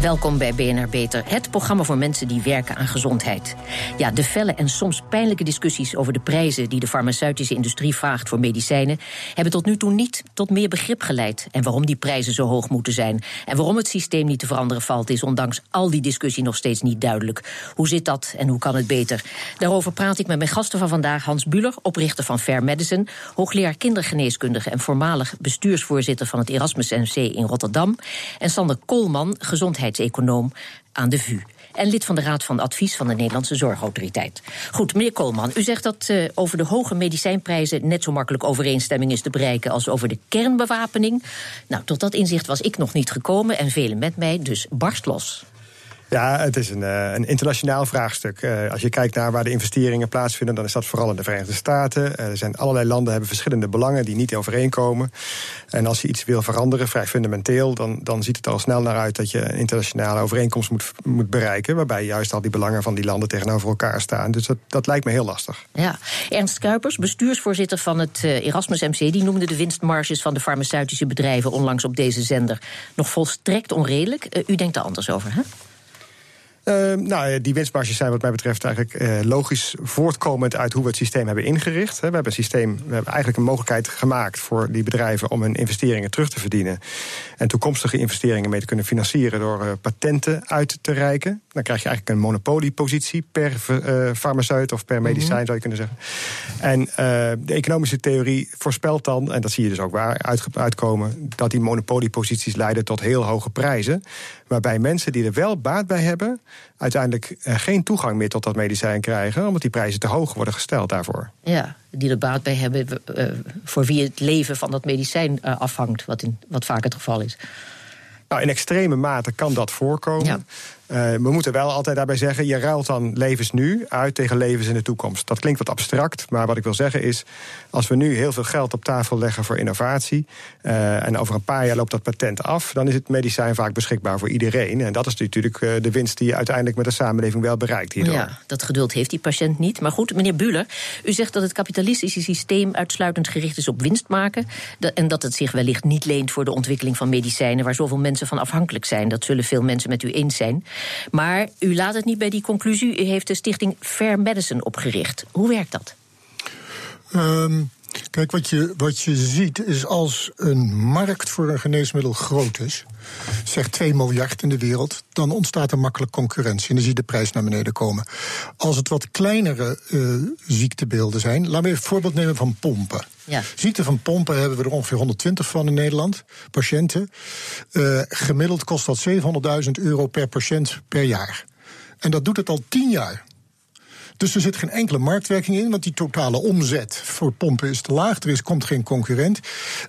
Welkom bij BNR Beter, het programma voor mensen die werken aan gezondheid. Ja, de felle en soms pijnlijke discussies over de prijzen die de farmaceutische industrie vraagt voor medicijnen, hebben tot nu toe niet tot meer begrip geleid. En waarom die prijzen zo hoog moeten zijn. En waarom het systeem niet te veranderen valt, is ondanks al die discussie nog steeds niet duidelijk. Hoe zit dat en hoe kan het beter? Daarover praat ik met mijn gasten van vandaag: Hans Buller, oprichter van Fair Medicine, hoogleraar kindergeneeskundige en voormalig bestuursvoorzitter van het Erasmus MC in Rotterdam. En Sander Koolman, gezondheid econoom aan de VU. En lid van de Raad van Advies van de Nederlandse Zorgautoriteit. Goed, meneer Koolman, u zegt dat uh, over de hoge medicijnprijzen net zo makkelijk overeenstemming is te bereiken als over de kernbewapening. Nou, tot dat inzicht was ik nog niet gekomen en velen met mij, dus barst los. Ja, het is een, uh, een internationaal vraagstuk. Uh, als je kijkt naar waar de investeringen plaatsvinden, dan is dat vooral in de Verenigde Staten. Uh, er zijn allerlei landen hebben verschillende belangen die niet overeenkomen. En als je iets wil veranderen, vrij fundamenteel, dan, dan ziet het al snel naar uit dat je een internationale overeenkomst moet, moet bereiken. Waarbij juist al die belangen van die landen tegenover elkaar staan. Dus dat, dat lijkt me heel lastig. Ja, Ernst Kuipers, bestuursvoorzitter van het Erasmus MC, die noemde de winstmarges van de farmaceutische bedrijven onlangs op deze zender nog volstrekt onredelijk. u denkt er anders over, hè? Uh, nou, die winstmarges zijn wat mij betreft eigenlijk uh, logisch voortkomend uit hoe we het systeem hebben ingericht. We hebben een systeem, we hebben eigenlijk een mogelijkheid gemaakt voor die bedrijven om hun investeringen terug te verdienen. En toekomstige investeringen mee te kunnen financieren door uh, patenten uit te reiken. Dan krijg je eigenlijk een monopoliepositie per farmaceut of per medicijn, mm -hmm. zou je kunnen zeggen. En de economische theorie voorspelt dan, en dat zie je dus ook waar uitkomen, dat die monopolieposities leiden tot heel hoge prijzen. Waarbij mensen die er wel baat bij hebben, uiteindelijk geen toegang meer tot dat medicijn krijgen, omdat die prijzen te hoog worden gesteld daarvoor. Ja, die er baat bij hebben, uh, voor wie het leven van dat medicijn uh, afhangt, wat, in, wat vaak het geval is. Nou, in extreme mate kan dat voorkomen. Ja. Uh, we moeten wel altijd daarbij zeggen: je ruilt dan levens nu uit tegen levens in de toekomst. Dat klinkt wat abstract, maar wat ik wil zeggen is: als we nu heel veel geld op tafel leggen voor innovatie. Uh, en over een paar jaar loopt dat patent af, dan is het medicijn vaak beschikbaar voor iedereen. En dat is natuurlijk uh, de winst die je uiteindelijk met de samenleving wel bereikt hierdoor. Ja, dat geduld heeft die patiënt niet. Maar goed, meneer Buller, u zegt dat het kapitalistische systeem uitsluitend gericht is op winst maken. En dat het zich wellicht niet leent voor de ontwikkeling van medicijnen waar zoveel mensen van afhankelijk zijn. Dat zullen veel mensen met u eens zijn. Maar u laat het niet bij die conclusie. U heeft de stichting Fair Medicine opgericht. Hoe werkt dat? Um, kijk, wat je, wat je ziet is als een markt voor een geneesmiddel groot is, zeg 2 miljard in de wereld, dan ontstaat er makkelijk concurrentie en dan zie je de prijs naar beneden komen. Als het wat kleinere uh, ziektebeelden zijn, laten we een voorbeeld nemen van pompen. Ja. Ziekte van pompen hebben we er ongeveer 120 van in Nederland, patiënten. Uh, gemiddeld kost dat 700.000 euro per patiënt per jaar. En dat doet het al 10 jaar. Dus er zit geen enkele marktwerking in, want die totale omzet voor pompen is te laag. Er is, komt geen concurrent.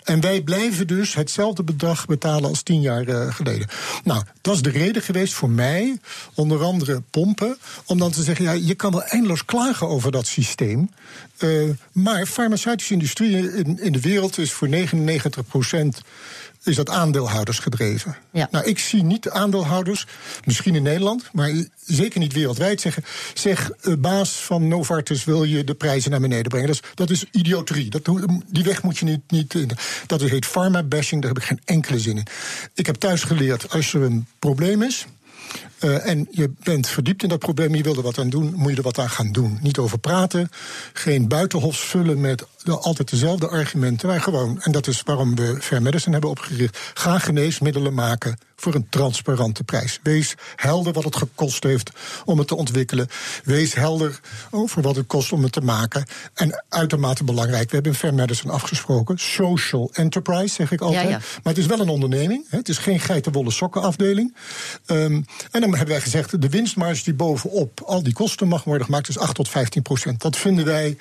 En wij blijven dus hetzelfde bedrag betalen als tien jaar uh, geleden. Nou, dat is de reden geweest voor mij, onder andere pompen, om dan te zeggen: ja, je kan wel eindeloos klagen over dat systeem. Uh, maar farmaceutische industrie in, in de wereld is voor 99 procent is dat aandeelhouders gedreven. Ja. Nou, ik zie niet aandeelhouders, misschien in Nederland, maar zeker niet wereldwijd zeggen. Zeg, uh, baas van Novartis, wil je de prijzen naar beneden brengen? Dat is, dat is idioterie. Dat, die weg moet je niet. niet dat heet pharma-bashing, daar heb ik geen enkele zin in. Ik heb thuis geleerd, als er een probleem is. Uh, en je bent verdiept in dat probleem, je wil er wat aan doen, moet je er wat aan gaan doen. Niet over praten, geen buitenhofs vullen met altijd dezelfde argumenten, maar gewoon, en dat is waarom we Fair Medicine hebben opgericht, ga geneesmiddelen maken voor een transparante prijs. Wees helder wat het gekost heeft om het te ontwikkelen. Wees helder over wat het kost om het te maken. En uitermate belangrijk, we hebben in Fair Medicine afgesproken, social enterprise, zeg ik altijd. Ja, ja. Maar het is wel een onderneming, het is geen geitenwolle sokken afdeling. Um, en dan hebben wij gezegd, de winstmarge die bovenop al die kosten mag worden gemaakt, is 8 tot 15 procent. Dat vinden wij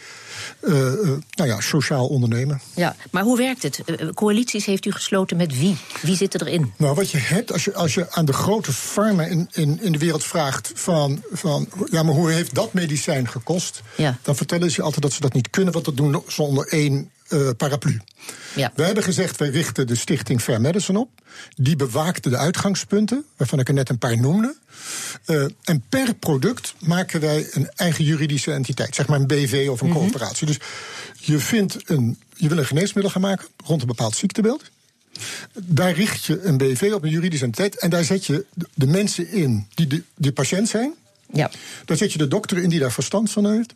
nou ja, sociaal ondernemen. Ja, maar hoe werkt het? Uh, coalities heeft u gesloten met wie? Wie zit erin? Nou, wat je hebt, als je, als je aan de grote farma in, in, in de wereld vraagt van, van... ja, maar hoe heeft dat medicijn gekost? Ja. Dan vertellen ze je altijd dat ze dat niet kunnen... want dat doen ze onder één uh, paraplu. Ja. Wij hebben gezegd, wij richten de stichting Fair Medicine op. Die bewaakte de uitgangspunten, waarvan ik er net een paar noemde. Uh, en per product maken wij een eigen juridische entiteit. Zeg maar een BV of een mm coöperatie. Dus je, vindt een, je wil een geneesmiddel gaan maken rond een bepaald ziektebeeld. Daar richt je een BV op, een juridische entiteit. En daar zet je de mensen in die de, die patiënt zijn. Ja. Daar zet je de dokter in die daar verstand van heeft.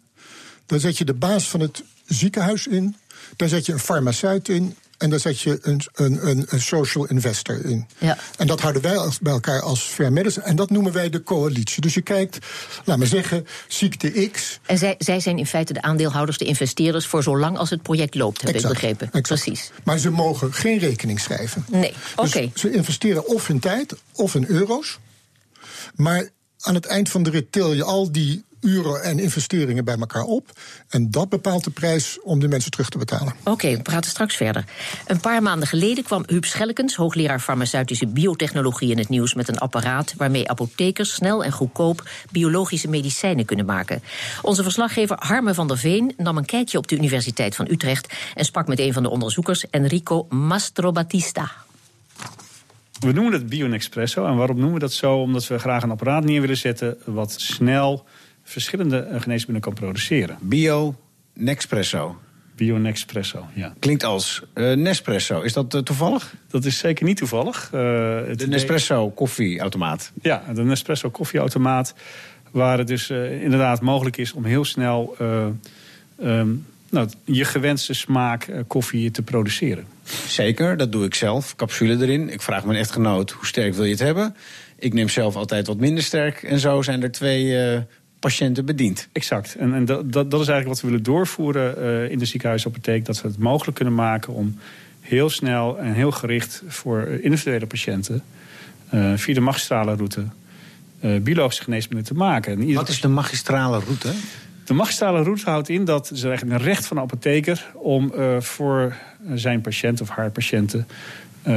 Daar zet je de baas van het ziekenhuis in. Daar zet je een farmaceut in. En daar zet je een, een, een, social investor in. Ja. En dat houden wij bij elkaar als fair medicine. En dat noemen wij de coalitie. Dus je kijkt, laat maar zeggen, ziekte X. En zij, zij zijn in feite de aandeelhouders, de investeerders... voor zolang als het project loopt, heb ik begrepen. Precies. Maar ze mogen geen rekening schrijven. Nee, dus oké. ze investeren of in tijd of in euro's. Maar aan het eind van de rit tel je al die uren en investeringen bij elkaar op. En dat bepaalt de prijs om de mensen terug te betalen. Oké, we praten straks verder. Een paar maanden geleden kwam Huub Schellekens, hoogleraar farmaceutische biotechnologie, in het nieuws met een apparaat waarmee apothekers snel en goedkoop biologische medicijnen kunnen maken. Onze verslaggever Harme van der Veen nam een kijkje op de Universiteit van Utrecht en sprak met een van de onderzoekers, Enrico Mastrobatista. We noemen het BioNexpresso. En waarom noemen we dat zo? Omdat we graag een apparaat neer willen zetten wat snel verschillende eh, geneesmiddelen kan produceren. Bio Nexpresso. Bio Nexpresso, ja. Klinkt als uh, Nespresso. Is dat uh, toevallig? Dat is zeker niet toevallig. De Nespresso koffieautomaat. Ja, de Nespresso koffieautomaat. Waar het dus inderdaad mogelijk is om heel snel um, nou, je gewenste smaak koffie te produceren. Zeker, dat doe ik zelf. Capsule erin. Ik vraag mijn echtgenoot hoe sterk wil je het hebben. Ik neem zelf altijd wat minder sterk. En zo zijn er twee patiënten bedient. Exact. En, en dat, dat, is eigenlijk wat we willen doorvoeren uh, in de ziekenhuisapotheek. Dat we het mogelijk kunnen maken om heel snel en heel gericht voor individuele patiënten uh, via de magistrale route uh, biologische geneesmiddelen te maken. Wat is de magistrale route? De magistrale route houdt in dat het is eigenlijk een recht van de apotheker om voor zijn patiënt of haar patiënten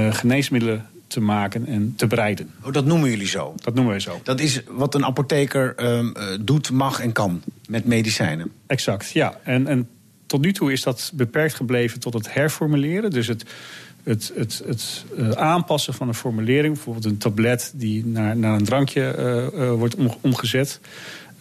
geneesmiddelen te maken en te bereiden. Oh, dat noemen jullie zo? Dat noemen wij zo. Dat is wat een apotheker um, doet, mag en kan met medicijnen? Exact, ja. En, en tot nu toe is dat beperkt gebleven tot het herformuleren. Dus het, het, het, het uh, aanpassen van een formulering. Bijvoorbeeld een tablet die naar, naar een drankje uh, wordt om, omgezet.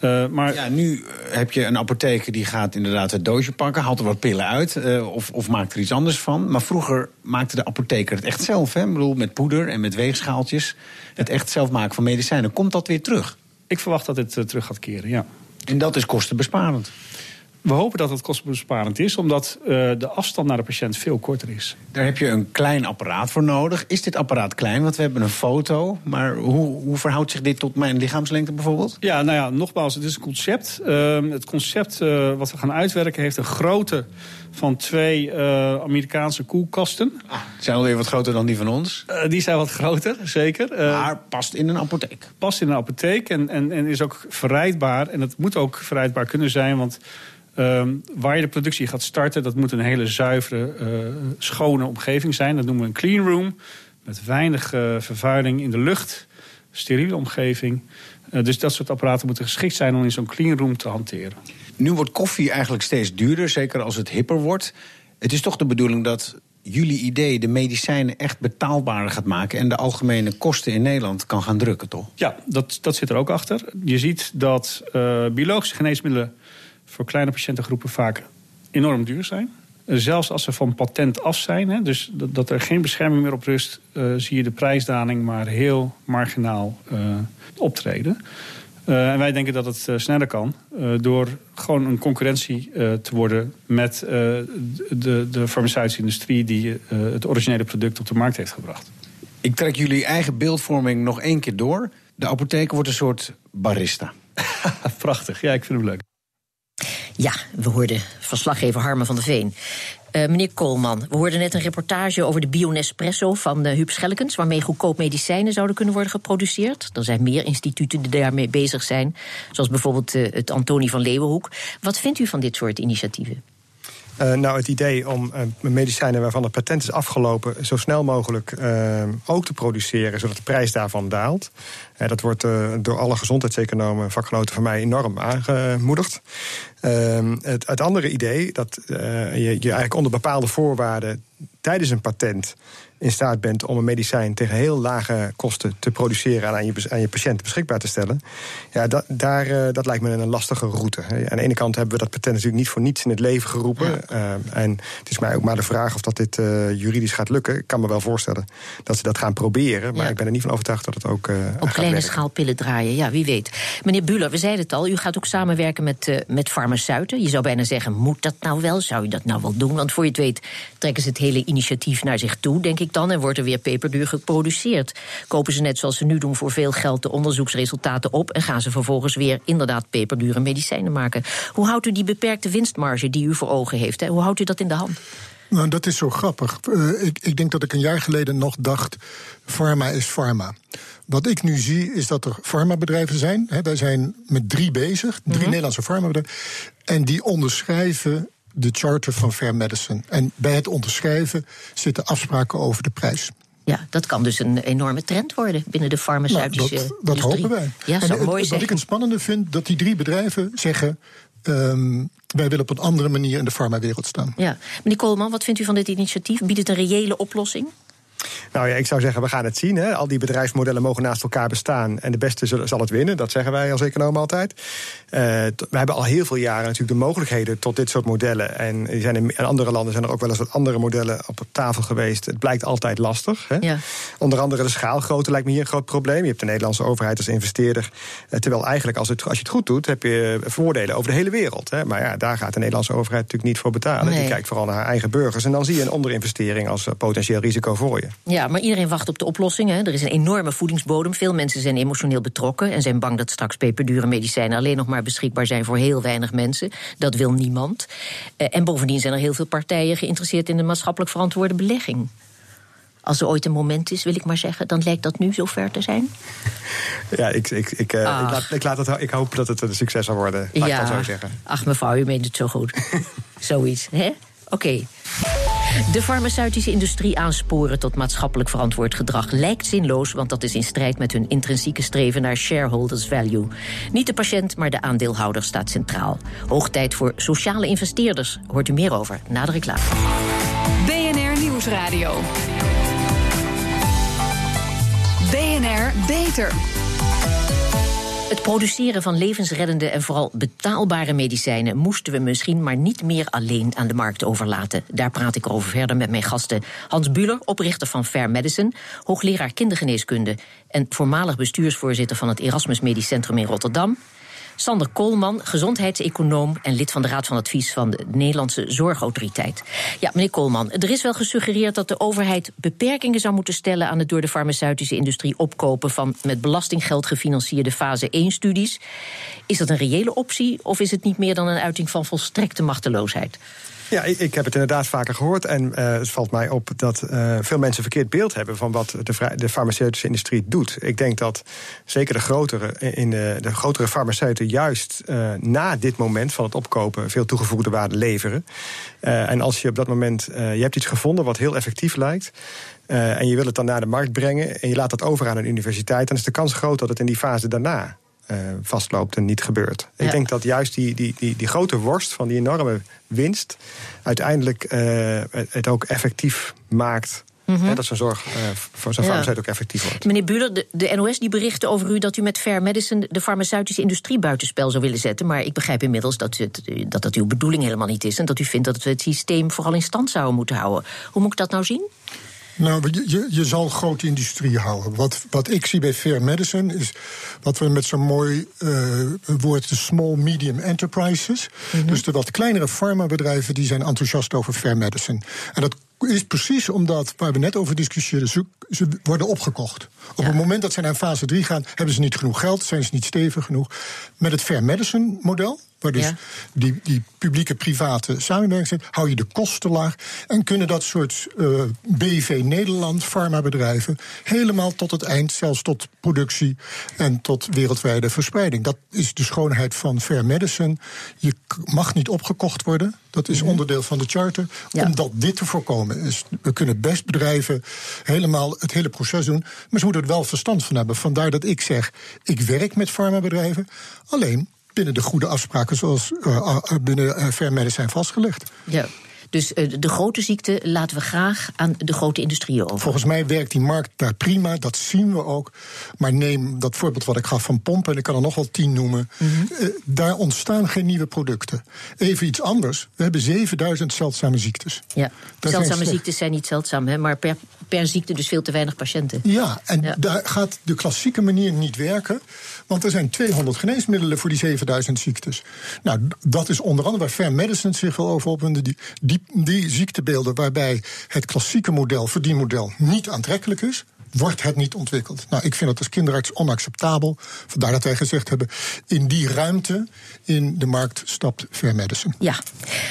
Uh, maar... Ja, nu heb je een apotheker die gaat inderdaad het doosje pakken, haalt er wat pillen uit uh, of, of, maakt er iets anders van. Maar vroeger maakte de apotheker het echt zelf. Hè? Ik bedoel, met poeder en met weegschaaltjes. Het echt zelf maken van medicijnen. Komt dat weer terug? Ik verwacht dat het uh, terug gaat keren, ja. En dat is kostenbesparend. We hopen dat het kostenbesparend is, omdat uh, de afstand naar de patiënt veel korter is. Daar heb je een klein apparaat voor nodig. Is dit apparaat klein? Want we hebben een foto. Maar hoe, hoe verhoudt zich dit tot mijn lichaamslengte bijvoorbeeld? Ja, nou ja, nogmaals, het is een concept. Uh, het concept uh, wat we gaan uitwerken heeft een grootte van twee uh, Amerikaanse koelkasten. Ah, die zijn alweer wat groter dan die van ons. Die zijn wat groter, zeker. Maar past in een apotheek. Past in een apotheek en, en, en is ook verrijdbaar. En het moet ook verrijdbaar kunnen zijn, want Um, waar je de productie gaat starten, dat moet een hele zuivere, uh, schone omgeving zijn. Dat noemen we een clean room. Met weinig uh, vervuiling in de lucht. Steriele omgeving. Uh, dus dat soort apparaten moeten geschikt zijn om in zo'n clean room te hanteren. Nu wordt koffie eigenlijk steeds duurder, zeker als het hipper wordt. Het is toch de bedoeling dat jullie idee de medicijnen echt betaalbaarder gaat maken en de algemene kosten in Nederland kan gaan drukken, toch? Ja, dat, dat zit er ook achter. Je ziet dat biologische geneesmiddelen voor kleine patiëntengroepen vaak enorm duur zijn. Eh, zelfs als ze van patent af zijn, hè, dus dat, er geen bescherming meer op rust, uh, zie je de prijsdaling maar heel marginaal uh, optreden. Uh, en wij denken dat het sneller kan door gewoon een concurrentie te worden met de, de farmaceutische industrie die het originele product op de markt heeft gebracht. Ik trek jullie eigen beeldvorming nog één keer door. De apotheker wordt een soort barista. Prachtig, ja, ik vind hem leuk. Ja, we hoorden verslaggever Harmen van der Veen. Uh, meneer Koolman, we hoorden net een reportage over de Bionespresso van uh, Huub Schellekens, waarmee goedkoop medicijnen zouden kunnen worden geproduceerd. Er zijn meer instituten die daarmee bezig zijn, zoals bijvoorbeeld uh, het Antonie van Leeuwenhoek. Wat vindt u van dit soort initiatieven? Uh, nou, het idee om uh, medicijnen waarvan het patent is afgelopen... zo snel mogelijk uh, ook te produceren, zodat de prijs daarvan daalt. dat wordt door alle gezondheidseconomen, vakgenoten van mij, enorm aangemoedigd. Ehm, het, het, andere idee, dat je, je eigenlijk onder bepaalde voorwaarden... tijdens een patent in staat bent om een medicijn tegen heel lage kosten te produceren en aan je, aan je patiënt beschikbaar te stellen. Ja, dat, daar, uh, dat lijkt me een lastige route. Aan de ene kant hebben we dat patent natuurlijk niet voor niets in het leven geroepen. Uh, en het is mij ook maar de vraag of dat dit uh, juridisch gaat lukken. Ik kan me wel voorstellen dat ze dat gaan proberen. Maar ja. ik ben er niet van overtuigd dat het ook. Op kleine schaal pillen draaien, ja, wie weet. Meneer Buller, we zeiden het al, u gaat ook samenwerken met, met farmaceuten. Je zou bijna zeggen, moet dat nou wel? Zou je dat nou wel doen? Want voor je het weet trekken ze het hele initiatief naar zich toe, denk ik dan. En wordt er weer peperduur geproduceerd. Kopen ze net zoals ze nu doen voor veel geld de onderzoeksresultaten op. En gaan ze vervolgens weer inderdaad peperdure medicijnen maken. Hoe houdt u die beperkte winstmarge die u voor ogen heeft? Hè? Hoe houdt u dat in de hand? Nou, dat is zo grappig. Uh, ik, ik denk dat ik een jaar geleden nog dacht: pharma is pharma. Wat ik nu zie is dat er farmabedrijven zijn. Hè, wij zijn met drie bezig, drie mm-hmm. Nederlandse farmabedrijven. En die onderschrijven de charter van Fair Medicine. En bij het onderschrijven zitten afspraken over de prijs. Ja, dat kan dus een enorme trend worden binnen de farmaceutische nou, dat, dat hopen wij. Ja, en, mooi wat zijn. ik het spannende vind, dat die drie bedrijven zeggen... Um, wij willen op een andere manier in de farmawereld staan. Ja. Meneer Koolman, wat vindt u van dit initiatief? Biedt het een reële oplossing? Nou ja, ik zou zeggen, we gaan het zien. Hè. Al die bedrijfsmodellen mogen naast elkaar bestaan. En de beste zal het winnen, dat zeggen wij als economen altijd. Uh, we hebben al heel veel jaren natuurlijk de mogelijkheden tot dit soort modellen. En zijn in, andere landen zijn er ook wel eens wat andere modellen op tafel geweest. Het blijkt altijd lastig. Hè. Ja. Onder andere de schaalgrootte lijkt me hier een groot probleem. Je hebt de Nederlandse overheid als investeerder. Uh, terwijl eigenlijk, als, het, als je het goed doet, heb je voordelen over de hele wereld. Hè. Maar ja, daar gaat de Nederlandse overheid natuurlijk niet voor betalen. Nee. Die kijkt vooral naar haar eigen burgers. En dan zie je een onderinvestering als potentieel risico voor je. Ja, maar iedereen wacht op de oplossing. Hè. Er is een enorme voedingsbodem. Veel mensen zijn emotioneel betrokken en zijn bang dat straks peperdure medicijnen alleen nog maar beschikbaar zijn voor heel weinig mensen. Dat wil niemand. Uh, en bovendien zijn er heel veel partijen geïnteresseerd in de maatschappelijk verantwoorde belegging. Als er ooit een moment is, wil ik maar zeggen, dan lijkt dat nu zover te zijn. Ja, ik, ik, ik, uh, ik, laat, ik, laat het, ik hoop dat het een succes zal worden. Laat ja. ik dat zo zeggen. Ach, mevrouw, u meent het zo goed. Zoiets, hè? Oké. De farmaceutische industrie aansporen tot maatschappelijk verantwoord gedrag lijkt zinloos, want dat is in strijd met hun intrinsieke streven naar shareholders value. Niet de patiënt, maar de aandeelhouder staat centraal. Hoog tijd voor sociale investeerders. Hoort u meer over na de reclame. BNR Nieuwsradio. BNR Beter. Het produceren van levensreddende en vooral betaalbare medicijnen moesten we misschien maar niet meer alleen aan de markt overlaten. Daar praat ik over verder met mijn gasten. Hans Buller, oprichter van Fair Medicine, hoogleraar kindergeneeskunde en voormalig bestuursvoorzitter van het Erasmus Medisch Centrum in Rotterdam. Sander Koolman, gezondheidseconoom en lid van de Raad van Advies van de Nederlandse Zorgautoriteit. Ja, meneer Koolman, er is wel gesuggereerd dat de overheid beperkingen zou moeten stellen aan het door de farmaceutische industrie opkopen van met belastinggeld gefinancierde fase 1-studies. Is dat een reële optie of is het niet meer dan een uiting van volstrekte machteloosheid? Ja, ik, heb het inderdaad vaker gehoord. En uh, het valt mij op dat uh, veel mensen een verkeerd beeld hebben van wat de, de, farmaceutische industrie doet. Ik denk dat zeker de grotere, in de, de grotere farmaceuten juist na dit moment van het opkopen veel toegevoegde waarde leveren. en als je op dat moment, je hebt iets gevonden wat heel effectief lijkt. en je wil het dan naar de markt brengen en je laat dat over aan een universiteit, dan is de kans groot dat het in die fase daarna uh, vastloopt en niet gebeurt. Ja. Ik denk dat juist die, die, die, die grote worst van die enorme winst uiteindelijk uh, het ook effectief maakt. Mm -hmm. He, dat zo'n zorg uh, voor zo'n ja. farmaceut ook effectief wordt. Meneer Buller, de, de, NOS die berichten over u dat u met Fair Medicine de farmaceutische industrie buitenspel zou willen zetten. Maar ik begrijp inmiddels dat, het, dat dat uw bedoeling helemaal niet is. En dat u vindt dat we het systeem vooral in stand zouden moeten houden. Hoe moet ik dat nou zien? Nou, je, je zal grote industrie houden. Wat, wat ik zie bij Fair Medicine is wat we met zo'n mooi uh, woord de small medium enterprises. Mm -hmm. Dus de wat kleinere farmabedrijven die zijn enthousiast over Fair Medicine. En dat is precies omdat, waar we net over discussieerden, ze, ze worden opgekocht. Op ja. het moment dat ze naar fase 3 gaan, hebben ze niet genoeg geld, zijn ze niet stevig genoeg. Met het Fair Medicine model waar dus Ja. die, die publieke-private samenwerking zit, hou je de kosten laag. En kunnen dat soort eh, BV Nederland, farmabedrijven, helemaal tot het eind, zelfs tot productie en tot wereldwijde verspreiding. Dat is de schoonheid van fair medicine. Je mag niet opgekocht worden. Dat is onderdeel van de charter. Ja. Omdat dit te voorkomen is. We kunnen best bedrijven helemaal het hele proces doen. Maar ze moeten er wel verstand van hebben. Vandaar dat ik zeg, ik werk met farmabedrijven. Alleen binnen de goede afspraken zoals eh, eh, binnen uh, fair zijn vastgelegd. Ja. Dus eh, de grote ziekte laten we graag aan de grote industrieën over. Volgens mij werkt die markt daar prima, dat zien we ook. Maar neem dat voorbeeld wat ik gaf van pompen, en ik kan er nog wel tien noemen. Eh, daar ontstaan geen nieuwe producten. Even iets anders, we hebben 7000 zeldzame ziektes. Ja. Daar Zeldzame ziektes zijn niet zeldzaam, hè, maar per, per ziekte dus veel te weinig patiënten. Ja, en Ja. daar gaat de klassieke manier niet werken. Want er zijn 200 geneesmiddelen voor die 7000 ziektes. Nou, dat is onder andere waar Fair Medicine zich wel over opwinde. Die, die, die ziektebeelden waarbij het klassieke model, verdienmodel, niet aantrekkelijk is. Wordt het niet ontwikkeld? Nou, ik vind dat als kinderarts onacceptabel. Vandaar dat wij gezegd hebben: in die ruimte in de markt stapt Fair Medicine. Ja.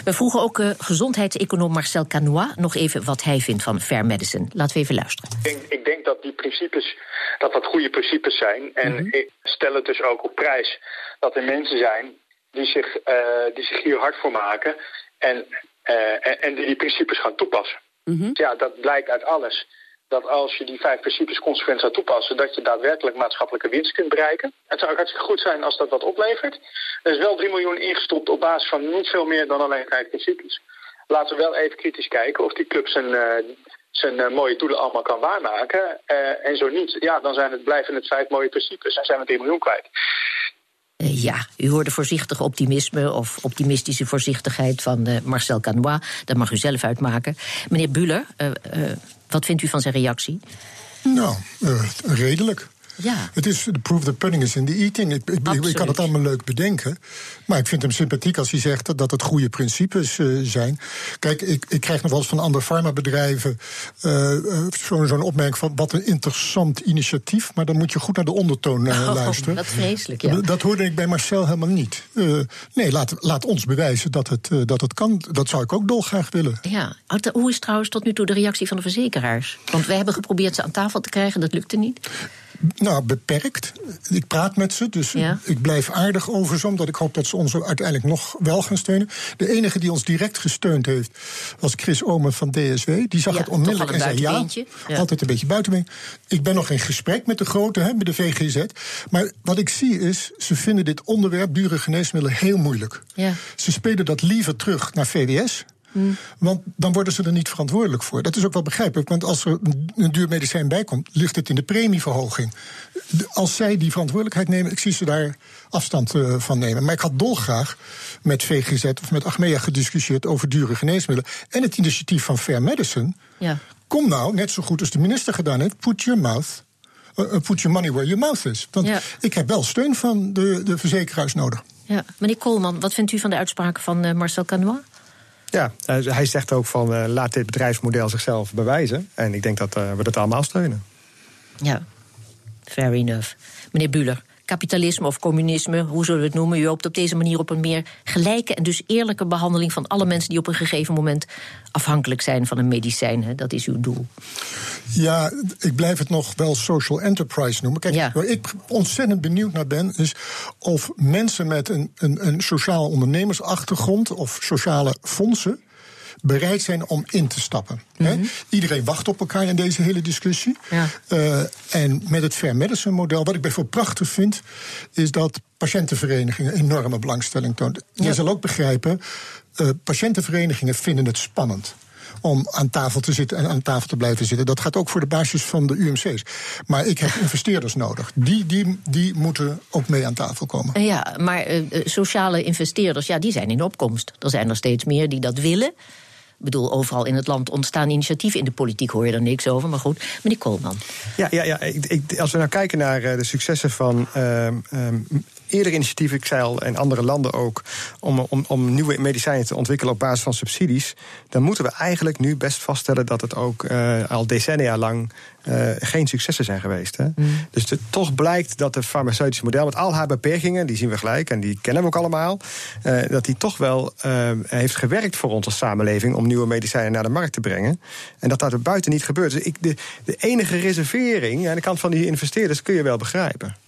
We vroegen ook eh, gezondheidseconoom Marcel Canois nog even wat hij vindt van fair medicine. Laten we even luisteren. Ik denk, ik denk dat die principes, dat dat goede principes zijn. En ik stel het dus ook op prijs dat er mensen zijn die zich, eh, die zich hier hard voor maken en, en, en die die principes gaan toepassen. Ja, dat blijkt uit alles. Dat als je die vijf principes consequent zou toepassen, dat je daadwerkelijk maatschappelijke winst kunt bereiken. Het zou ook hartstikke goed zijn als dat wat oplevert. Er is wel 3 miljoen ingestopt op basis van niet veel meer dan alleen vijf principes. Laten we wel even kritisch kijken of die club zijn, eh, zijn eh, mooie doelen allemaal kan waarmaken. Eh, en zo niet, ja, dan zijn het, blijven het vijf mooie principes en zijn we 3 miljoen kwijt. Eh, ja, u hoorde voorzichtig optimisme of optimistische voorzichtigheid van eh, Marcel Canois. Dat mag u zelf uitmaken. Meneer Buller, eh, wat vindt u van zijn reactie? Nou, redelijk. Ja. Het is the proof the pudding is in the eating. Ik, ik, ik kan het allemaal leuk bedenken. Maar ik vind hem sympathiek als hij zegt dat, dat het goede principes eh, zijn. Kijk, ik, ik krijg nog wel eens van andere farmabedrijven eh, zo'n opmerking van wat een interessant initiatief. Maar dan moet je goed naar de ondertoon Oh, luisteren. wat vreselijk, ja. Dat, dat hoorde ik bij Marcel helemaal niet. Nee, laat, laat ons bewijzen dat het, dat het kan. Dat zou ik ook dolgraag willen. Ja. Hoe is trouwens tot nu toe de reactie van de verzekeraars? Want wij hebben geprobeerd ze aan tafel te krijgen, dat lukte niet. Nou, beperkt. Ik praat met ze, dus Ja. ik blijf aardig over ze... omdat ik hoop dat ze ons uiteindelijk nog wel gaan steunen. De enige die ons direct gesteund heeft, was Chris Omen van DSW. Die zag Ja, het onmiddellijk en zei ja. Altijd een beetje buitenbeen. Ik ben nog in gesprek met de grote, hè, met de VGZ. Maar wat ik zie is, ze vinden dit onderwerp, dure geneesmiddelen, heel moeilijk. Ze spelen dat liever terug naar VWS... Want dan worden ze er niet verantwoordelijk voor. Dat is ook wel begrijpelijk, want als er een- duur medicijn bij komt, ligt het in de premieverhoging. Als zij die verantwoordelijkheid nemen, ik zie ze daar afstand eh, van nemen. Maar ik had dolgraag met VGZ of met Achmea gediscussieerd over dure geneesmiddelen. En het initiatief van Fair Medicine. Ja. Kom nou, net zo goed als de minister gedaan heeft, put your mouth. eh, eh, put your money where your mouth is. Want Ja. ik heb wel steun van de, de verzekeraars nodig. Ja. Meneer Koolman, wat vindt u van de uitspraken van Marcel Canois? Ja, eh, hij zegt ook van eh, laat dit bedrijfsmodel zichzelf bewijzen. En ik denk dat eh, we dat allemaal steunen. Ja, fair enough. Meneer Buller, kapitalisme of communisme, hoe zullen we het noemen? U hoopt op deze manier op een meer gelijke en dus eerlijke behandeling van alle mensen die op een gegeven moment afhankelijk zijn van een medicijn. Hè? Dat is uw doel. Ja, ik blijf het nog wel social enterprise noemen. Kijk, Ja. waar ik ontzettend benieuwd naar ben, is of mensen met een, een, een sociaal ondernemersachtergrond of sociale fondsen bereid zijn om in te stappen. Hè? Iedereen wacht op elkaar in deze hele discussie. Mhm. Ja. Eh, en met het fair medicine model, wat ik bijvoorbeeld prachtig vind, is dat patiëntenverenigingen enorme belangstelling tonen. Je zal ook begrijpen, eh, patiëntenverenigingen vinden het spannend om aan tafel te zitten en aan tafel te blijven zitten. Dat gaat ook voor de basis van de UMC's. Maar ik heb investeerders nodig. Die, die, die moeten ook mee aan tafel komen. Ja, maar eh, sociale investeerders, ja, die zijn in opkomst. Er zijn er steeds meer die dat willen. Ik bedoel, overal in het land ontstaan initiatieven. In de politiek hoor je er niks over, maar goed. Meneer Koolman. Ja, ja, ja ik, als we nou kijken naar eh, de successen van ehm, ehm, eerdere initiatieven, ik zei al, in andere landen ook, om, om, om nieuwe medicijnen te ontwikkelen op basis van subsidies, dan moeten we eigenlijk nu best vaststellen dat het ook uh, al decennia lang uh, geen successen zijn geweest. Hè? Mm. Dus de, toch blijkt dat de farmaceutische model, met al haar beperkingen, die zien we gelijk en die kennen we ook allemaal, uh, dat die toch wel heeft gewerkt voor ons als samenleving om nieuwe medicijnen naar de markt te brengen. En dat dat er buiten niet gebeurt. Dus ik, de, de enige reservering aan de kant van die investeerders kun je wel begrijpen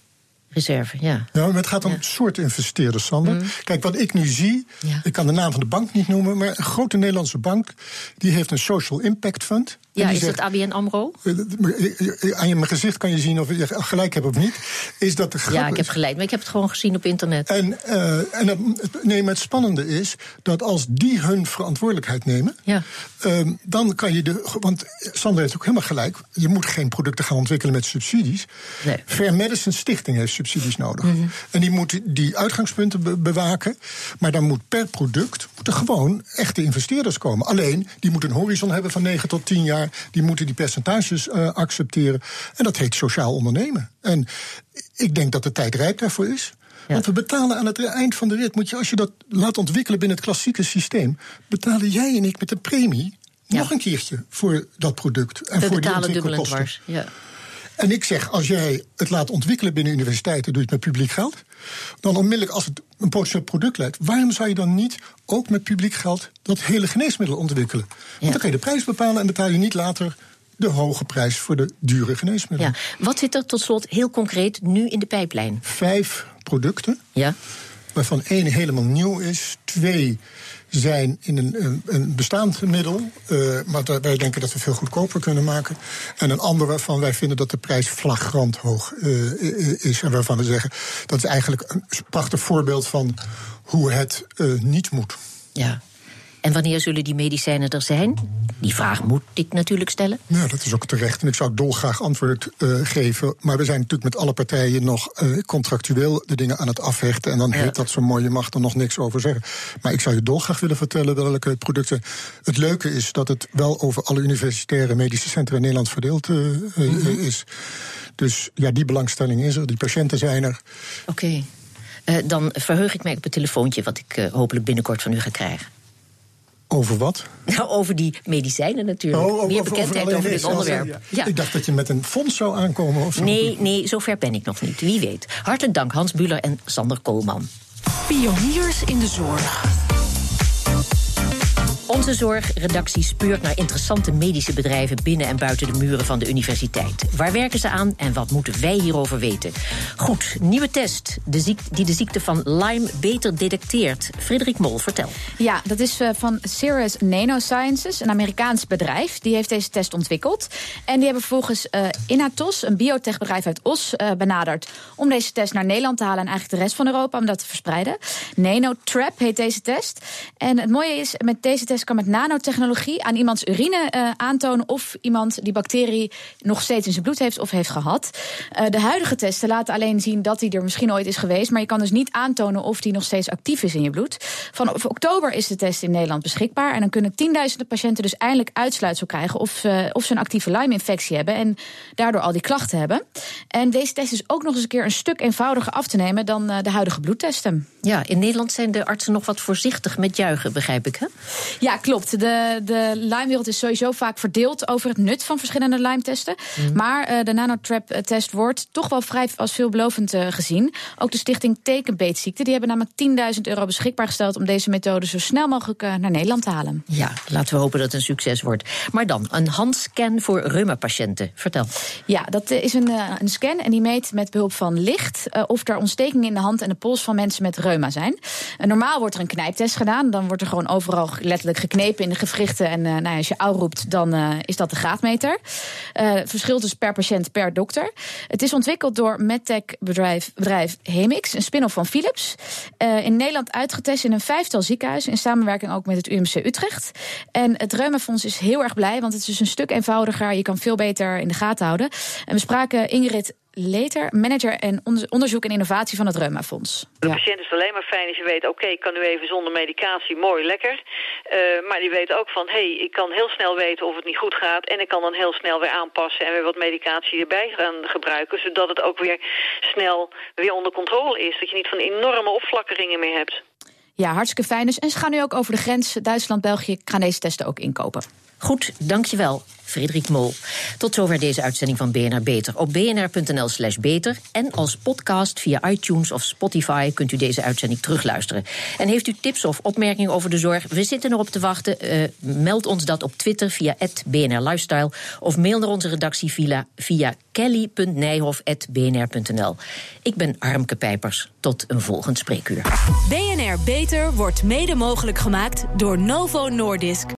reserve, ja. Ja, maar het gaat om ja. soort investeerders, Sander. Mm. Kijk, wat ik nu zie, ja. ik kan de naam van de bank niet noemen... maar een grote Nederlandse bank die heeft een social impact fund. Ja, is zegt, dat ABN AMRO? Aan je mijn gezicht kan je zien of je gelijk hebt of niet. Is dat de ja, ik heb gelijk, maar ik heb het gewoon gezien op internet. En, uh, en het, nee, maar het spannende is dat als die hun verantwoordelijkheid nemen... Ja. Uh, dan kan je de... Want Sander heeft ook helemaal gelijk. Je moet geen producten gaan ontwikkelen met subsidies. Nee. Fair Medicine Stichting heeft subsidies nodig. Mm -hmm. En die moet die uitgangspunten be bewaken. Maar dan moet per product moeten gewoon echte investeerders komen. Alleen, die moeten een horizon hebben van 9 tot 10 jaar die moeten die percentages uh, accepteren. En dat heet sociaal ondernemen. En ik denk dat de tijd rijp daarvoor is. Ja. Want we betalen aan het eind van de rit, moet je, als je dat laat ontwikkelen binnen het klassieke systeem, betalen jij en ik met de premie ja. nog een keertje voor dat product. En we voor betalen dubbel en dwars. Ja. En ik zeg, als jij het laat ontwikkelen binnen universiteiten, doe je het met publiek geld. Dan onmiddellijk, als het een potentieel product leidt, waarom zou je dan niet ook met publiek geld dat hele geneesmiddel ontwikkelen? Want dan kan je de prijs bepalen en betaal je niet later de hoge prijs voor de dure geneesmiddelen. Ja. Wat zit er tot slot heel concreet nu in de pijplijn? Vijf producten. Ja. Waarvan één helemaal nieuw is. Twee zijn in een, een, bestaand middel. Uh, maar wij denken dat we veel goedkoper kunnen maken. En een ander waarvan wij vinden dat de prijs flagrant hoog uh, is. En waarvan we zeggen dat is eigenlijk een prachtig voorbeeld van hoe het uh, niet moet. Ja. En wanneer zullen die medicijnen er zijn? Die vraag moet ik natuurlijk stellen. Ja, dat is ook terecht. En ik zou dolgraag antwoord uh, geven. Maar we zijn natuurlijk met alle partijen nog uh, contractueel de dingen aan het afhechten. En dan ja. heet dat zo mooi, je mag er nog niks over zeggen. Maar ik zou je dolgraag willen vertellen welke producten. Het leuke is dat het wel over alle universitaire medische centra in Nederland verdeeld uh, mm -hmm. is. Dus ja, die belangstelling is er, die patiënten zijn er. Oké. Okay. dan verheug ik mij op het telefoontje wat ik hopelijk binnenkort van u ga krijgen. Over wat? Nou, over die medicijnen natuurlijk. Oh, over, Meer bekendheid over, over dit onderwerp. Ja. Ik dacht dat je met een fonds zou aankomen of zo. Nee, nee, zover ben ik nog niet. Wie weet. Hartelijk dank Hans Buller en Sander Koolman. Pioniers in de zorg. Onze zorgredactie speurt naar interessante medische bedrijven binnen en buiten de muren van de universiteit. Waar werken ze aan en wat moeten wij hierover weten? Goed, nieuwe test de ziek, die de ziekte van Lyme beter detecteert. Frederik Mol, vertel. Ja, dat is uh, van Cirrus Nanosciences, een Amerikaans bedrijf. Die heeft deze test ontwikkeld. En die hebben vervolgens uh, Inatos, een biotechbedrijf uit Os, uh, benaderd... om deze test naar Nederland te halen en eigenlijk de rest van Europa om dat te verspreiden. Nanotrap heet deze test. En het mooie is, met deze test kan met nanotechnologie aan iemands urine uh, aantonen of iemand die bacterie nog steeds in zijn bloed heeft of heeft gehad. Uh, de huidige testen laten alleen zien dat die er misschien ooit is geweest, maar je kan dus niet aantonen of die nog steeds actief is in je bloed. Vanaf oktober is de test in Nederland beschikbaar en dan kunnen tienduizenden patiënten dus eindelijk uitsluitsel krijgen of, uh, of ze een actieve Lyme-infectie hebben en daardoor al die klachten hebben. En deze test is ook nog eens een keer een stuk eenvoudiger af te nemen dan de huidige bloedtesten. Ja, in Nederland zijn de artsen nog wat voorzichtig met juichen, begrijp ik, hè? Ja, klopt. De, de Lyme-wereld is sowieso vaak verdeeld over het nut van verschillende Lyme-testen. Mm. Maar uh, de nanotrap-test wordt toch wel vrij als veelbelovend uh, gezien. Ook de stichting Tekenbeetziekte die hebben namelijk 10.000 euro beschikbaar gesteld om deze methode zo snel mogelijk uh, naar Nederland te halen. Ja, laten we hopen dat het een succes wordt. Maar dan, een handscan voor reuma-patiënten. Vertel. Ja, dat is een, een scan en die meet met behulp van licht of er ontstekingen in de hand en de pols van mensen met reuma zijn. normaal wordt er een knijptest gedaan. Dan wordt er gewoon overal letterlijk geknepen in de gewrichten. En uh, nou als je ouw roept, dan uh, is dat de graadmeter. Uh, verschilt dus per patiënt, per dokter. Het is ontwikkeld door medtech bedrijf, bedrijf Hemix, een spin-off van Philips. in Nederland uitgetest in een vijftal ziekenhuizen... in samenwerking ook met het UMC Utrecht. En het Reumafonds is heel erg blij, want het is dus een stuk eenvoudiger. Je kan veel beter in de gaten houden. En we spraken Ingrid Leter, manager en onderzoek en innovatie van het Reumafonds. De patiënt is het alleen maar fijn als je weet... oké, ik kan nu even zonder medicatie, mooi, lekker. Uh, maar die weet ook van, hé, hey, ik kan heel snel weten of het niet goed gaat... en ik kan dan heel snel weer aanpassen en weer wat medicatie erbij gaan gebruiken... zodat het ook weer snel weer onder controle is. Dat je niet van enorme opflakkeringen meer hebt. Ja, hartstikke fijn dus. En ze gaan nu ook over de grens Duitsland-België... gaan deze testen ook inkopen. Goed, dankjewel. Frederik Mol. Tot zover deze uitzending van BNR Beter. Op bnr.nl slash beter en als podcast via iTunes of Spotify... kunt u deze uitzending terugluisteren. En heeft u tips of opmerkingen over de zorg? We zitten erop te wachten. Uh, meld ons dat op Twitter via BNR Lifestyle... of mail naar onze redactie via, via kelly.nijhof.bnr.nl. Ik ben Armke Pijpers. Tot een volgend spreekuur. BNR Beter wordt mede mogelijk gemaakt door Novo Nordisk.